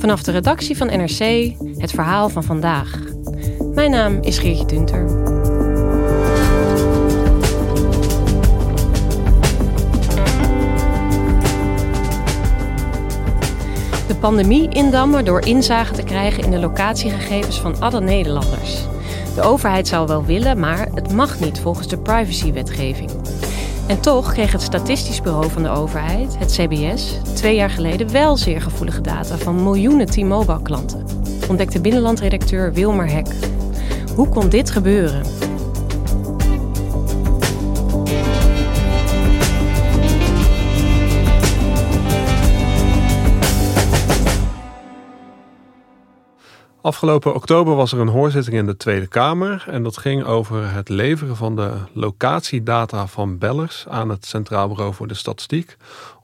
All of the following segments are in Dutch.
Vanaf de redactie van NRC het verhaal van vandaag. Mijn naam is Geertje Dunter. De pandemie indammen door inzage te krijgen in de locatiegegevens van alle Nederlanders. De overheid zou wel willen, maar het mag niet volgens de privacywetgeving. En toch kreeg het Statistisch Bureau van de overheid, het CBS, twee jaar geleden wel zeer gevoelige data van miljoenen T-Mobile klanten, ontdekte binnenlandredacteur Wilmer Hek. Hoe kon dit gebeuren? Afgelopen oktober was er een hoorzitting in de Tweede Kamer en dat ging over het leveren van de locatiedata van bellers aan het Centraal Bureau voor de Statistiek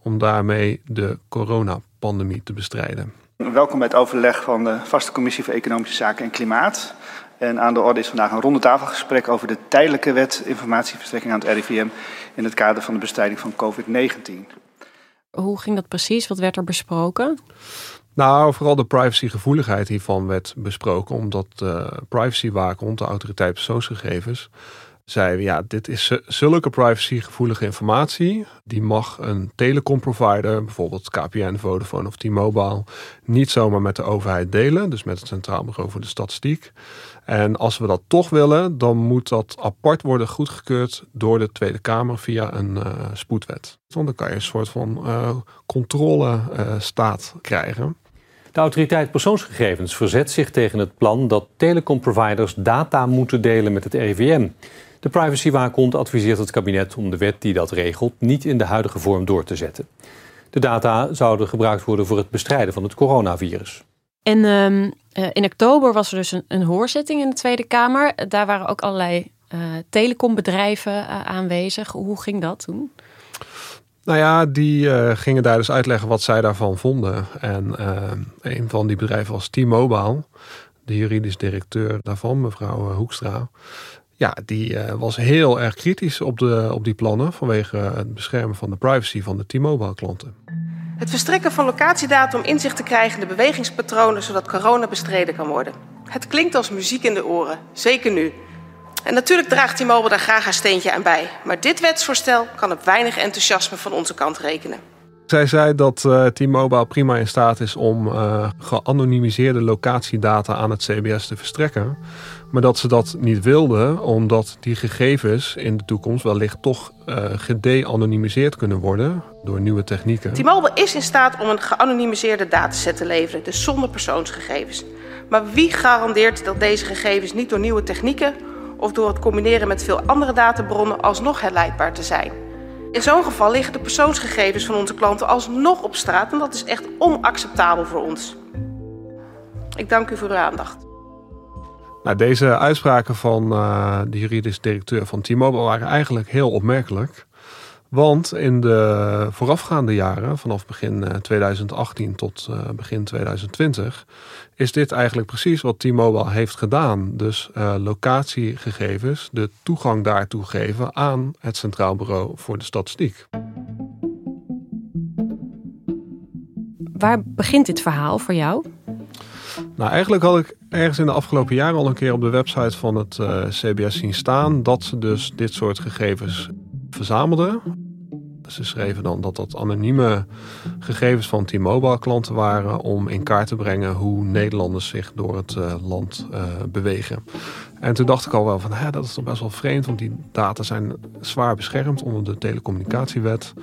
om daarmee de coronapandemie te bestrijden. Welkom bij het overleg van de Vaste Commissie voor Economische Zaken en Klimaat. En aan de orde is vandaag een rondetafelgesprek over de tijdelijke wet informatieverstrekking aan het RIVM in het kader van de bestrijding van COVID-19. Hoe ging dat precies? Wat werd er besproken? Nou, vooral de privacygevoeligheid hiervan werd besproken, omdat uh, privacywaakhond, de autoriteit persoonsgegevens, zei: ja, dit is zulke privacygevoelige informatie, die mag een telecomprovider, bijvoorbeeld KPN, Vodafone of T-Mobile, niet zomaar met de overheid delen, dus met het Centraal Bureau voor de Statistiek. En als we dat toch willen, dan moet dat apart worden goedgekeurd door de Tweede Kamer via een uh, spoedwet. Dan kan je een soort van uh, controlestaat krijgen. De autoriteit persoonsgegevens verzet zich tegen het plan dat telecomproviders data moeten delen met het RIVM. De privacywaakhond adviseert het kabinet om de wet die dat regelt niet in de huidige vorm door te zetten. De data zouden gebruikt worden voor het bestrijden van het coronavirus. En um, in oktober was er dus een, een, hoorzitting in de Tweede Kamer. Daar waren ook allerlei uh, telecombedrijven uh, aanwezig. Hoe ging dat toen? Nou ja, die uh, gingen daar dus uitleggen wat zij daarvan vonden. En uh, een van die bedrijven was T-Mobile, de juridisch directeur daarvan, mevrouw eh, Hoekstra. Ja, die was heel erg kritisch op, de, op die plannen vanwege het beschermen van de privacy van de T-Mobile klanten. Het verstrekken van locatiedata om inzicht te krijgen in de bewegingspatronen zodat corona bestreden kan worden. Het klinkt als muziek in de oren, zeker nu. En natuurlijk draagt T-Mobile daar graag haar steentje aan bij. Maar dit wetsvoorstel kan op weinig enthousiasme van onze kant rekenen. Zij zei dat uh, T-Mobile prima in staat is om uh, geanonimiseerde locatiedata aan het CBS te verstrekken. Maar dat ze dat niet wilde, omdat die gegevens in de toekomst wellicht toch uh, gede-anonimiseerd kunnen worden door nieuwe technieken. T-Mobile is in staat om een geanonimiseerde dataset te leveren, dus zonder persoonsgegevens. Maar wie garandeert dat deze gegevens niet door nieuwe technieken of door het combineren met veel andere databronnen alsnog herleidbaar te zijn. In zo'n geval liggen de persoonsgegevens van onze klanten alsnog op straat en dat is echt onacceptabel voor ons. Ik dank u voor uw aandacht. Nou, deze uitspraken van uh, de juridisch directeur van T-Mobile waren eigenlijk heel opmerkelijk. Want in de voorafgaande jaren, vanaf begin 2018 tot uh, begin 2020, is dit eigenlijk precies wat T-Mobile heeft gedaan. Dus uh, locatiegegevens, de toegang daartoe geven aan het Centraal Bureau voor de Statistiek. Waar begint dit verhaal voor jou? Nou, eigenlijk had ik ergens in de afgelopen jaren al een keer op de website van het uh, CBS zien staan dat ze dus dit soort gegevens verzamelden. Ze schreven dan dat dat anonieme gegevens van T-Mobile klanten waren om in kaart te brengen hoe Nederlanders zich door het uh, land uh, bewegen. En toen dacht ik al wel van, hè, dat is toch best wel vreemd, want die data zijn zwaar beschermd onder de telecommunicatiewet.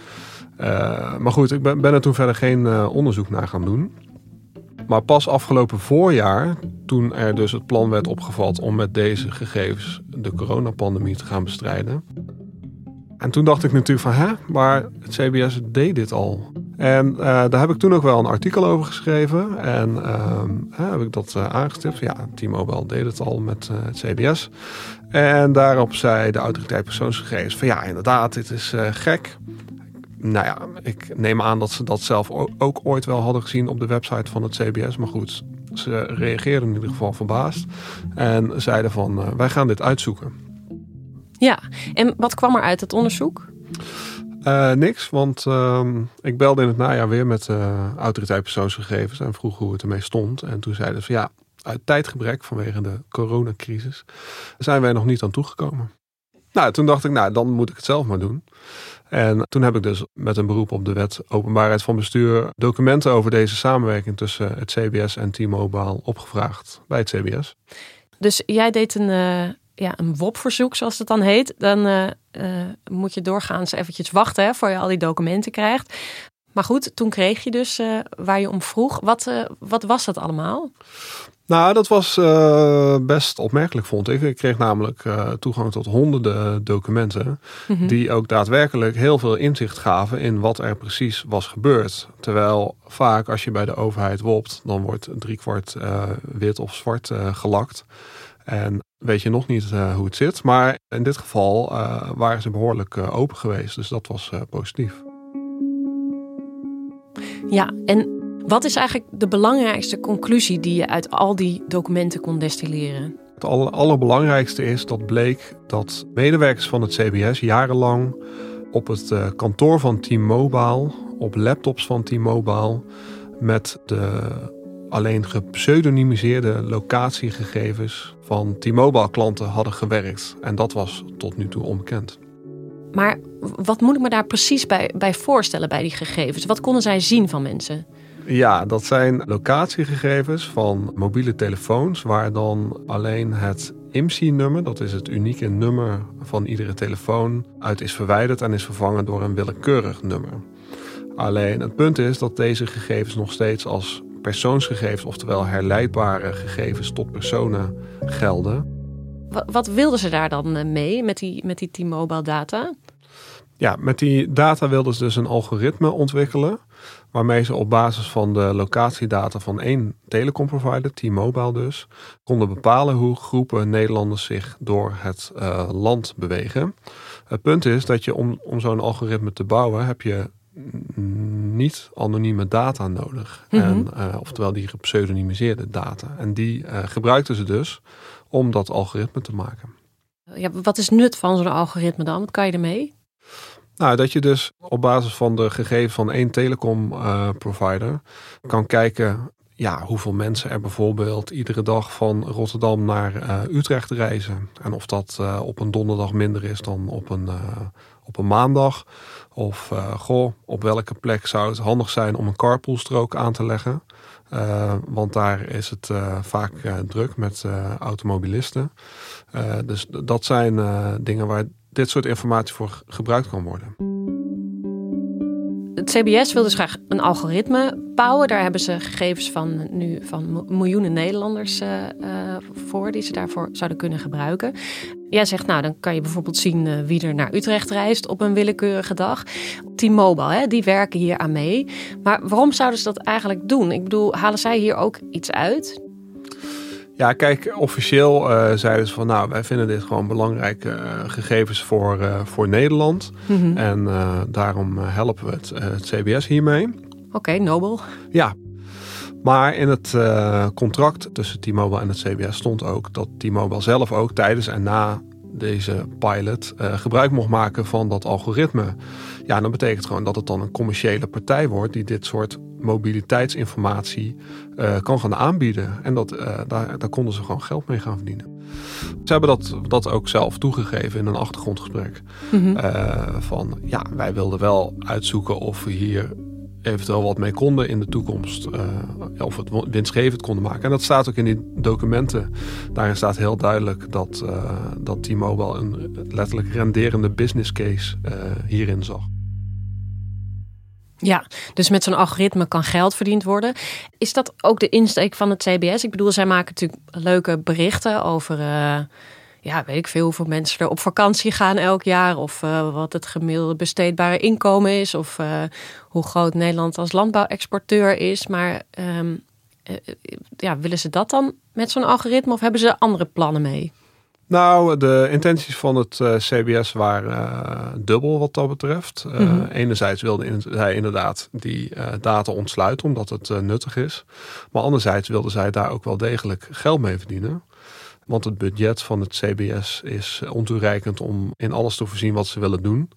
Uh, maar goed, ik ben, ben er toen verder geen onderzoek naar gaan doen. Maar pas afgelopen voorjaar, toen er dus het plan werd opgevat om met deze gegevens de coronapandemie te gaan bestrijden. En toen dacht ik natuurlijk van, hè, maar het CBS deed dit al. En uh, daar heb ik toen ook wel een artikel over geschreven. En uh, heb ik dat uh, aangestipt. Ja, T-Mobile deed het al met uh, het CBS. En daarop zei de autoriteit persoonsgegevens van ja, inderdaad, dit is gek nou ja, ik neem aan dat ze dat zelf ook ooit wel hadden gezien op de website van het CBS. Maar goed, ze reageerden in ieder geval verbaasd. En zeiden van, wij gaan dit uitzoeken. Ja, en wat kwam er uit het onderzoek? Uh, niks, want uh, ik belde in het najaar weer met de uh, autoriteit persoonsgegevens en vroeg hoe het ermee stond. En toen zeiden ze ja, uit tijdgebrek vanwege de coronacrisis zijn wij nog niet aan toegekomen. Nou, toen dacht ik, nou, dan moet ik het zelf maar doen. En toen heb ik dus met een beroep op de wet openbaarheid van bestuur documenten over deze samenwerking tussen het CBS en T-Mobile opgevraagd bij het CBS. Dus jij deed een, uh, ja, een WOP-verzoek, zoals het dan heet. Dan uh, uh, moet je doorgaans eventjes wachten hè, voor je al die documenten krijgt. Maar goed, toen kreeg je dus waar je om vroeg. Wat, wat was dat allemaal? Nou, dat was best opmerkelijk, vond ik. Ik kreeg namelijk toegang tot honderden documenten. Mm -hmm. die ook daadwerkelijk heel veel inzicht gaven in wat er precies was gebeurd. Terwijl vaak als je bij de overheid wopt, dan wordt driekwart wit of zwart gelakt. En weet je nog niet hoe het zit. Maar in dit geval waren ze behoorlijk open geweest. Dus dat was positief. Ja, en wat is eigenlijk de belangrijkste conclusie die je uit al die documenten kon destilleren? Het allerbelangrijkste is dat bleek dat medewerkers van het CBS jarenlang op het eh, kantoor van T-Mobile, op laptops van T-Mobile, met de alleen gepseudonymiseerde locatiegegevens van T-Mobile klanten hadden gewerkt. En dat was tot nu toe onbekend. Maar wat moet ik me daar precies bij, bij voorstellen bij die gegevens? Wat konden zij zien van mensen? Ja, dat zijn locatiegegevens van mobiele telefoons waar dan alleen het IMSI-nummer, dat is het unieke nummer van iedere telefoon, uit is verwijderd en is vervangen door een willekeurig nummer. Alleen het punt is dat deze gegevens nog steeds als persoonsgegevens, oftewel herleidbare gegevens tot personen gelden. Wat, wat wilden ze daar dan eh, mee met die, met die T-Mobile data? Ja, met die data wilden ze dus een algoritme ontwikkelen waarmee ze op basis van de locatiedata van één telecomprovider, T-Mobile dus, konden bepalen hoe groepen Nederlanders zich door het uh, land bewegen. Het punt is dat je om, om zo'n algoritme te bouwen, heb je niet anonieme data nodig. Mm -hmm. en, uh, oftewel die gepseudonymiseerde data. En die uh, gebruikten ze dus om dat algoritme te maken. Ja, wat is nut van zo'n algoritme dan? Wat kan je ermee? Nou, dat je dus op basis van de gegevens van één telecom uh, provider kan kijken ja, hoeveel mensen er bijvoorbeeld iedere dag van Rotterdam naar uh, Utrecht reizen. En of dat uh, op een donderdag minder is dan op een, op een maandag. Of goh, op welke plek zou het handig zijn om een carpoolstrook aan te leggen. want daar is het vaak druk met automobilisten. dus dat zijn dingen waar dit soort informatie voor gebruikt kan worden. Het CBS wil dus graag een algoritme bouwen. Daar hebben ze gegevens van nu van miljoenen Nederlanders uh, uh, voor die ze daarvoor zouden kunnen gebruiken. Jij zegt, nou, dan kan je bijvoorbeeld zien uh, wie er naar Utrecht reist op een willekeurige dag. T-Mobile, hè, die werken hier aan mee. Maar waarom zouden ze dat eigenlijk doen? Ik bedoel, halen zij hier ook iets uit? Ja, kijk, officieel uh, zeiden ze van nou, wij vinden dit gewoon belangrijke uh, gegevens voor, uh, voor Nederland. Mm -hmm. En daarom helpen we het, het CBS hiermee. Oké, okay, nobel. Ja, maar in het contract tussen T-Mobile en het CBS stond ook dat T-Mobile zelf ook tijdens en na deze pilot uh, gebruik mocht maken van dat algoritme. Ja, dan betekent gewoon dat het dan een commerciële partij wordt die dit soort mobiliteitsinformatie uh, kan gaan aanbieden. En dat, uh, daar, daar konden ze gewoon geld mee gaan verdienen. Ze hebben dat, dat ook zelf toegegeven in een achtergrondgesprek. Mm -hmm. uh, van ja, wij wilden wel uitzoeken of we hier eventueel wat mee konden in de toekomst. Uh, of het winstgevend konden maken. En dat staat ook in die documenten. Daarin staat heel duidelijk dat, uh, dat T-Mobile een letterlijk renderende business case uh, hierin zag. Ja, dus met zo'n algoritme kan geld verdiend worden. Is dat ook de insteek van het CBS? Ik bedoel, zij maken natuurlijk leuke berichten over ja, weet ik veel hoeveel mensen er op vakantie gaan elk jaar. Of uh, wat het gemiddelde besteedbare inkomen is. Of uh, hoe groot Nederland als landbouwexporteur is. Maar um, uh, ja, willen ze dat dan met zo'n algoritme of hebben ze andere plannen mee? Nou, de intenties van het CBS waren dubbel wat dat betreft. Mm -hmm. Enerzijds wilde zij inderdaad die data ontsluiten omdat het nuttig is. Maar anderzijds wilden zij daar ook wel degelijk geld mee verdienen. Want het budget van het CBS is ontoereikend om in alles te voorzien wat ze willen doen.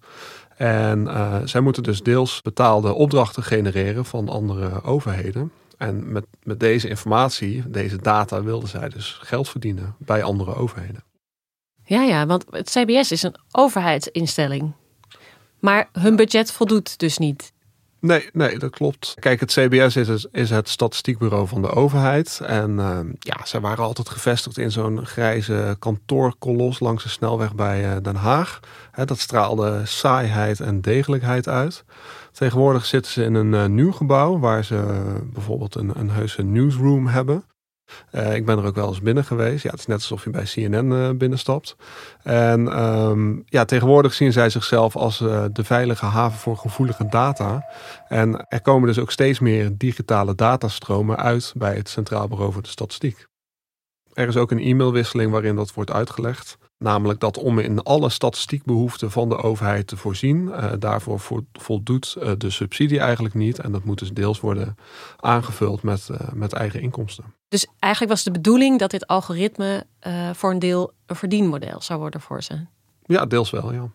En uh, zij moeten dus deels betaalde opdrachten genereren van andere overheden. En met, met deze informatie, deze data, wilden zij dus geld verdienen bij andere overheden. Ja, ja, want het CBS is een overheidsinstelling. Maar hun budget voldoet dus niet. Nee, nee, dat klopt. Kijk, het CBS is het, is het statistiekbureau van de overheid. En uh, ja, ze waren altijd gevestigd in zo'n grijze kantoorkolos langs de snelweg bij uh, Den Haag. Dat straalde saaiheid en degelijkheid uit. Tegenwoordig zitten ze in een uh, nieuw gebouw waar ze bijvoorbeeld een, een heuse newsroom hebben. Uh, ik ben er ook wel eens binnen geweest. Ja, het is net alsof je bij CNN uh, binnenstapt. En um, ja, tegenwoordig zien zij zichzelf als uh, de veilige haven voor gevoelige data. En er komen dus ook steeds meer digitale datastromen uit bij het Centraal Bureau voor de Statistiek. Er is ook een e-mailwisseling waarin dat wordt uitgelegd. Namelijk dat om in alle statistiekbehoeften van de overheid te voorzien, uh, daarvoor voldoet uh, de subsidie eigenlijk niet. En dat moet dus deels worden aangevuld met, uh, met eigen inkomsten. Dus eigenlijk was de bedoeling dat dit algoritme voor een deel een verdienmodel zou worden voor ze? Ja, deels wel, ja.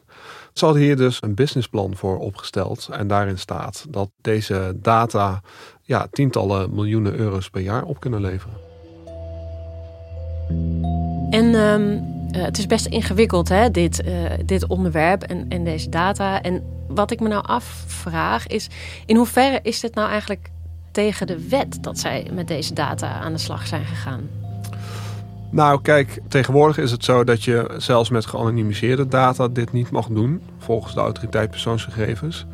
Ze hadden hier dus een businessplan voor opgesteld. En daarin staat dat deze data ja, tientallen miljoenen euro's per jaar op kunnen leveren. En um, uh, het is best ingewikkeld, hè, dit, uh, dit onderwerp en, en deze data. En wat ik me nou afvraag is, in hoeverre is dit nou eigenlijk tegen de wet dat zij met deze data aan de slag zijn gegaan? Nou, kijk, tegenwoordig is het zo dat je zelfs met geanonimiseerde data dit niet mag doen, volgens de autoriteit persoonsgegevens.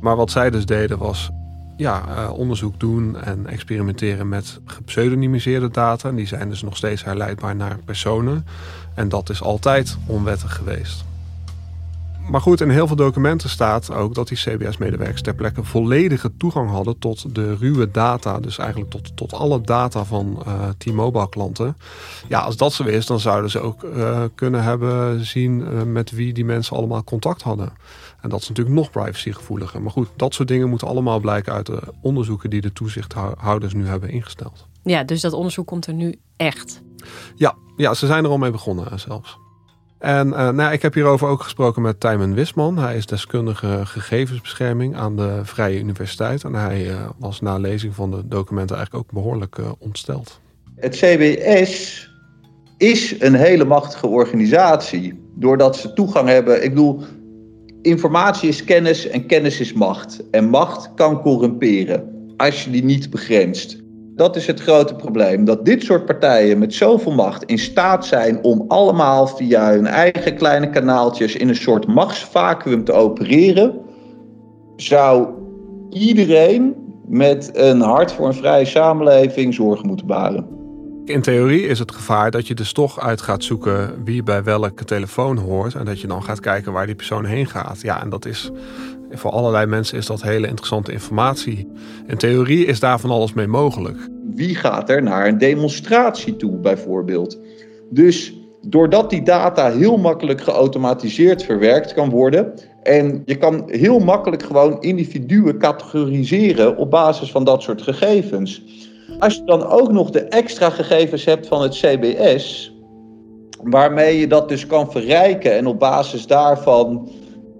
Maar wat zij dus deden was ja, uh, onderzoek doen en experimenteren met gepseudonymiseerde data. Die zijn dus nog steeds herleidbaar naar personen. En dat is altijd onwettig geweest. Maar goed, in heel veel documenten staat ook dat die CBS-medewerkers ter plekke volledige toegang hadden tot de ruwe data. Dus eigenlijk tot, tot alle data van uh, T-Mobile klanten. Ja, als dat zo is, dan zouden ze ook uh, kunnen hebben zien met wie die mensen allemaal contact hadden. En dat is natuurlijk nog privacygevoeliger. Maar goed, dat soort dingen moeten allemaal blijken uit de onderzoeken die de toezichthouders nu hebben ingesteld. Ja, dus dat onderzoek komt er nu echt. Ja, ja ze zijn er al mee begonnen zelfs. En uh, nou, ik heb hierover ook gesproken met Tijmen Wisman. Hij is deskundige gegevensbescherming aan de Vrije Universiteit. En hij uh, was na lezing van de documenten eigenlijk ook behoorlijk uh, ontsteld. Het CBS is een hele machtige organisatie. Doordat ze toegang hebben. Ik bedoel, informatie is kennis en kennis is macht. En macht kan corrumperen als je die niet begrenst. Dat is het grote probleem. Dat dit soort partijen met zoveel macht in staat zijn om allemaal via hun eigen kleine kanaaltjes in een soort machtsvacuum te opereren, zou iedereen met een hart voor een vrije samenleving zorgen moeten baren. In theorie is het gevaar dat je dus toch uit gaat zoeken wie bij welke telefoon hoort. En dat je dan gaat kijken waar die persoon heen gaat. Ja, en dat is voor allerlei mensen is dat hele interessante informatie. In theorie is daar van alles mee mogelijk. Wie gaat er naar een demonstratie toe, bijvoorbeeld? Dus doordat die data heel makkelijk geautomatiseerd verwerkt kan worden. En je kan heel makkelijk gewoon individuen categoriseren op basis van dat soort gegevens. Als je dan ook nog de extra gegevens hebt van het CBS, waarmee je dat dus kan verrijken en op basis daarvan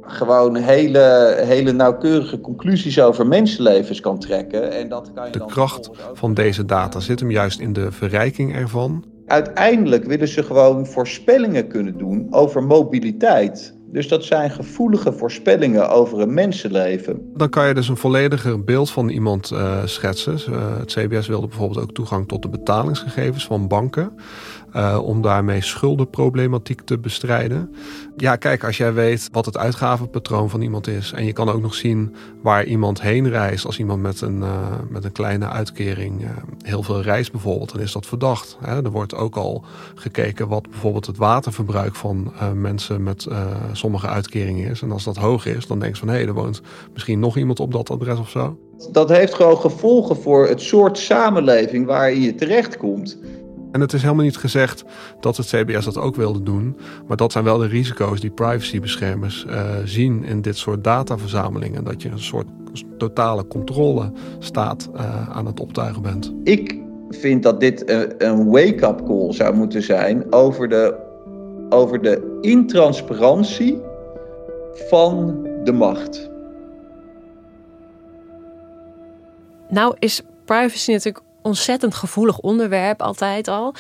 gewoon hele, hele nauwkeurige conclusies over mensenlevens kan trekken. En dat kan je de dan kracht van deze data zit hem juist in de verrijking ervan. Uiteindelijk willen ze gewoon voorspellingen kunnen doen over mobiliteit. Dus dat zijn gevoelige voorspellingen over een mensenleven. Dan kan je dus een vollediger beeld van iemand uh, schetsen. Uh, het CBS wilde bijvoorbeeld ook toegang tot de betalingsgegevens van banken. Uh, om daarmee schuldenproblematiek te bestrijden. Ja, kijk, als jij weet wat het uitgavenpatroon van iemand is. en je kan ook nog zien waar iemand heen reist. als iemand met een, met een kleine uitkering heel veel reist bijvoorbeeld, dan is dat verdacht. Hè? Er wordt ook al gekeken wat bijvoorbeeld het waterverbruik van mensen met sommige uitkeringen is. En als dat hoog is, dan denk je van hé, hey, er woont misschien nog iemand op dat adres of zo. Dat heeft gewoon gevolgen voor het soort samenleving waarin je terechtkomt. En het is helemaal niet gezegd dat het CBS dat ook wilde doen. Maar dat zijn wel de risico's die privacybeschermers uh, zien in dit soort dataverzamelingen. Dat je een soort totale controle staat uh, aan het optuigen bent. Ik vind dat dit een, een wake-up call zou moeten zijn over de, over de intransparantie van de macht. Nou is privacy natuurlijk ontzettend gevoelig onderwerp altijd al.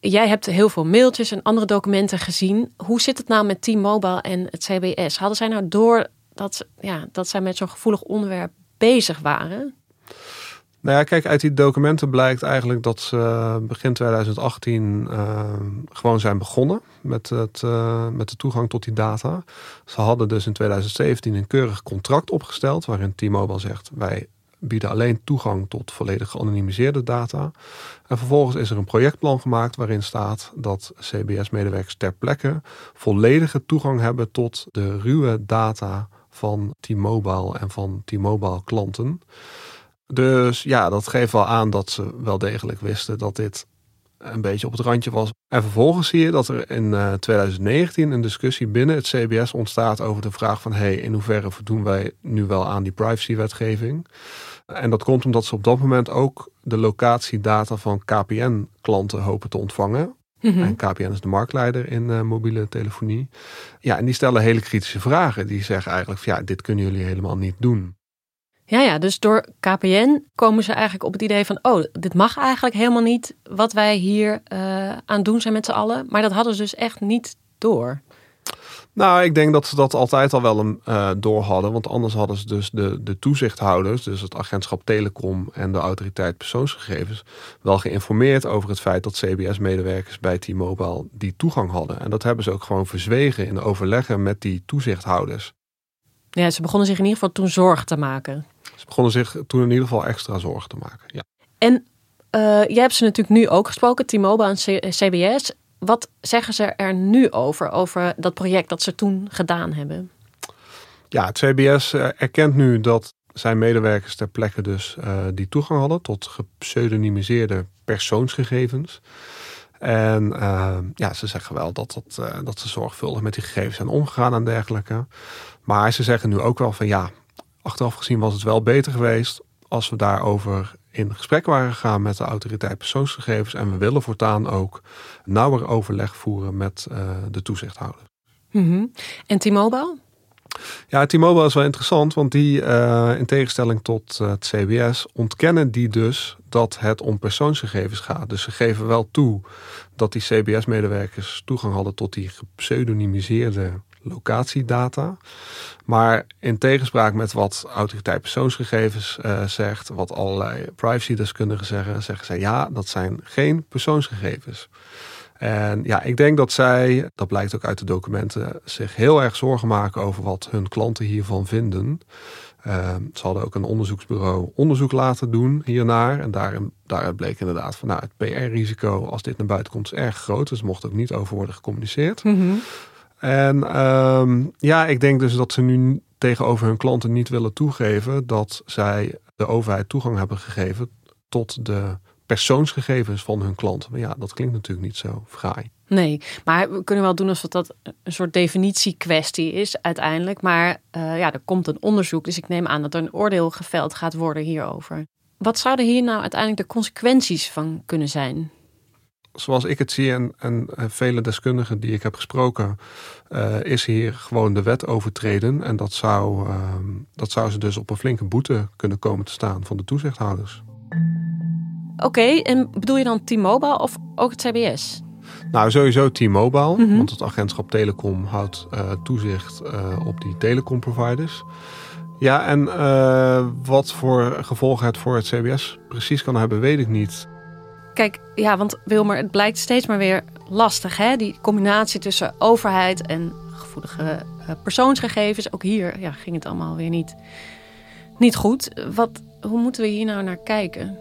Jij hebt heel veel mailtjes en andere documenten gezien. Hoe zit het nou met T-Mobile en het CBS? Hadden zij nou door dat, ja, dat zij met zo'n gevoelig onderwerp bezig waren? Nou ja, kijk, uit die documenten blijkt eigenlijk dat ze begin 2018 uh, gewoon zijn begonnen met, het, uh, met de toegang tot die data. Ze hadden dus in 2017 een keurig contract opgesteld waarin T-Mobile zegt: wij bieden alleen toegang tot volledig geanonimiseerde data. En vervolgens is er een projectplan gemaakt waarin staat dat CBS-medewerkers ter plekke volledige toegang hebben tot de ruwe data van T-Mobile en van T-Mobile klanten. Dus ja, dat geeft wel aan dat ze wel degelijk wisten dat dit een beetje op het randje was. En vervolgens zie je dat er in uh, eh, 2019 een discussie binnen het CBS ontstaat over de vraag van hey, in hoeverre voldoen wij nu wel aan die privacywetgeving? En dat komt omdat ze op dat moment ook de locatiedata van KPN-klanten hopen te ontvangen. Mhm. En KPN is de marktleider in uh, mobiele telefonie. Ja, en die stellen hele kritische vragen. Die zeggen eigenlijk van ja, dit kunnen jullie helemaal niet doen. Ja, ja, dus door KPN komen ze eigenlijk op het idee van: oh, dit mag eigenlijk helemaal niet wat wij hier uh, aan doen zijn met z'n allen. Maar dat hadden ze dus echt niet door. Nou, ik denk dat ze dat altijd al wel een, uh, door hadden. Want anders hadden ze dus de, de toezichthouders, dus het agentschap Telecom en de autoriteit persoonsgegevens, wel geïnformeerd over het feit dat CBS-medewerkers bij T-Mobile die toegang hadden. En dat hebben ze ook gewoon verzwegen in overleggen met die toezichthouders. Ja, ze begonnen zich in ieder geval toen zorgen te maken. Ze begonnen zich toen in ieder geval extra zorgen te maken. Ja. En uh, jij hebt ze natuurlijk nu ook gesproken, T-Mobile en CBS. Wat zeggen ze er nu over, over dat project dat ze toen gedaan hebben? Ja, het CBS eh, erkent nu dat zijn medewerkers ter plekke dus uh, die toegang hadden tot gepseudonymiseerde persoonsgegevens. En uh, ja, ze zeggen wel dat, dat, uh, dat ze zorgvuldig met die gegevens zijn omgegaan en dergelijke. Maar ze zeggen nu ook wel van ja, achteraf gezien was het wel beter geweest als we daarover in gesprek waren gegaan met de autoriteit persoonsgegevens. En we willen voortaan ook nauwer overleg voeren met uh, de toezichthouder. Mm -hmm. En T-Mobile? Ja, T-Mobile is wel interessant, want die, uh, in tegenstelling tot uh, het CBS, ontkennen die dus dat het om persoonsgegevens gaat. Dus ze geven wel toe dat die CBS-medewerkers toegang hadden tot die gepseudonymiseerde locatiedata. Maar in tegenspraak met wat autoriteit persoonsgegevens uh, zegt, wat allerlei privacy-deskundigen zeggen, zeggen zij ja, dat zijn geen persoonsgegevens. En ja, ik denk dat zij, dat blijkt ook uit de documenten, zich heel erg zorgen maken over wat hun klanten hiervan vinden. Uh, ze hadden ook een onderzoeksbureau onderzoek laten doen hiernaar. En daarin, daaruit bleek inderdaad van nou, het PR-risico als dit naar buiten komt is erg groot. Dus mocht ook niet over worden gecommuniceerd. Mm en um, ja, ik denk dus dat ze nu tegenover hun klanten niet willen toegeven dat zij de overheid toegang hebben gegeven tot de persoonsgegevens van hun klanten. Maar ja, dat klinkt natuurlijk niet zo fraai. Nee, maar we kunnen wel doen alsof dat een soort definitiekwestie is uiteindelijk. Maar uh, ja, er komt een onderzoek, dus ik neem aan dat er een oordeel geveld gaat worden hierover. Wat zouden hier nou uiteindelijk de consequenties van kunnen zijn? Zoals ik het zie en, en, vele deskundigen die ik heb gesproken, uh, is hier gewoon de wet overtreden. En dat zou, uh, dat zou ze dus op een flinke boete kunnen komen te staan van de toezichthouders. Oké, en bedoel je dan T-Mobile of ook het CBS? Nou, sowieso T-Mobile, mm want het agentschap Telecom houdt uh, toezicht op die telecomproviders. Ja, en wat voor gevolgen het voor het CBS precies kan hebben, weet ik niet. Kijk, ja, want Wilmer, het blijkt steeds maar weer lastig, hè? Die combinatie tussen overheid en gevoelige uh, persoonsgegevens. Ook hier ja, ging het allemaal weer niet, niet goed. Wat, hoe moeten we hier nou naar kijken?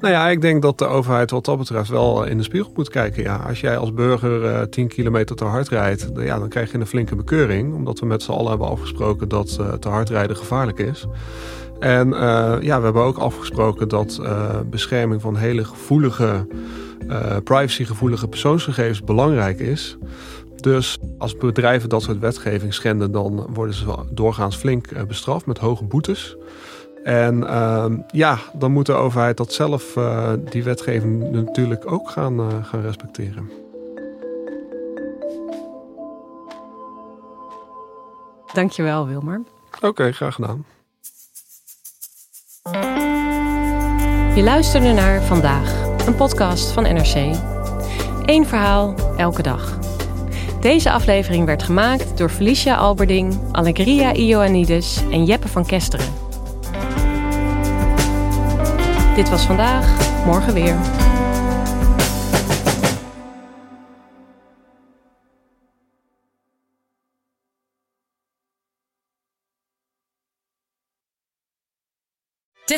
Nou ja, ik denk dat de overheid wat dat betreft wel in de spiegel moet kijken. Ja, als jij als burger uh, eh, 10 kilometer te hard rijdt, ja, dan krijg je een flinke bekeuring. Omdat we met z'n allen hebben afgesproken dat uh, te hard rijden gevaarlijk is. En uh, ja, we hebben ook afgesproken dat uh, bescherming van hele gevoelige, uh, privacygevoelige persoonsgegevens belangrijk is. Dus als bedrijven dat soort wetgeving schenden, dan worden ze doorgaans flink bestraft met hoge boetes. En ja, dan moet de overheid dat zelf, die wetgeving natuurlijk ook gaan, gaan respecteren. Dankjewel, Wilmer. Oké, graag gedaan. Je luisterde naar Vandaag, een podcast van NRC. Eén verhaal, elke dag. Deze aflevering werd gemaakt door Felicia Alberding, Allegria Ioannidis en Jeppe van Kesteren. Dit was vandaag, morgen weer.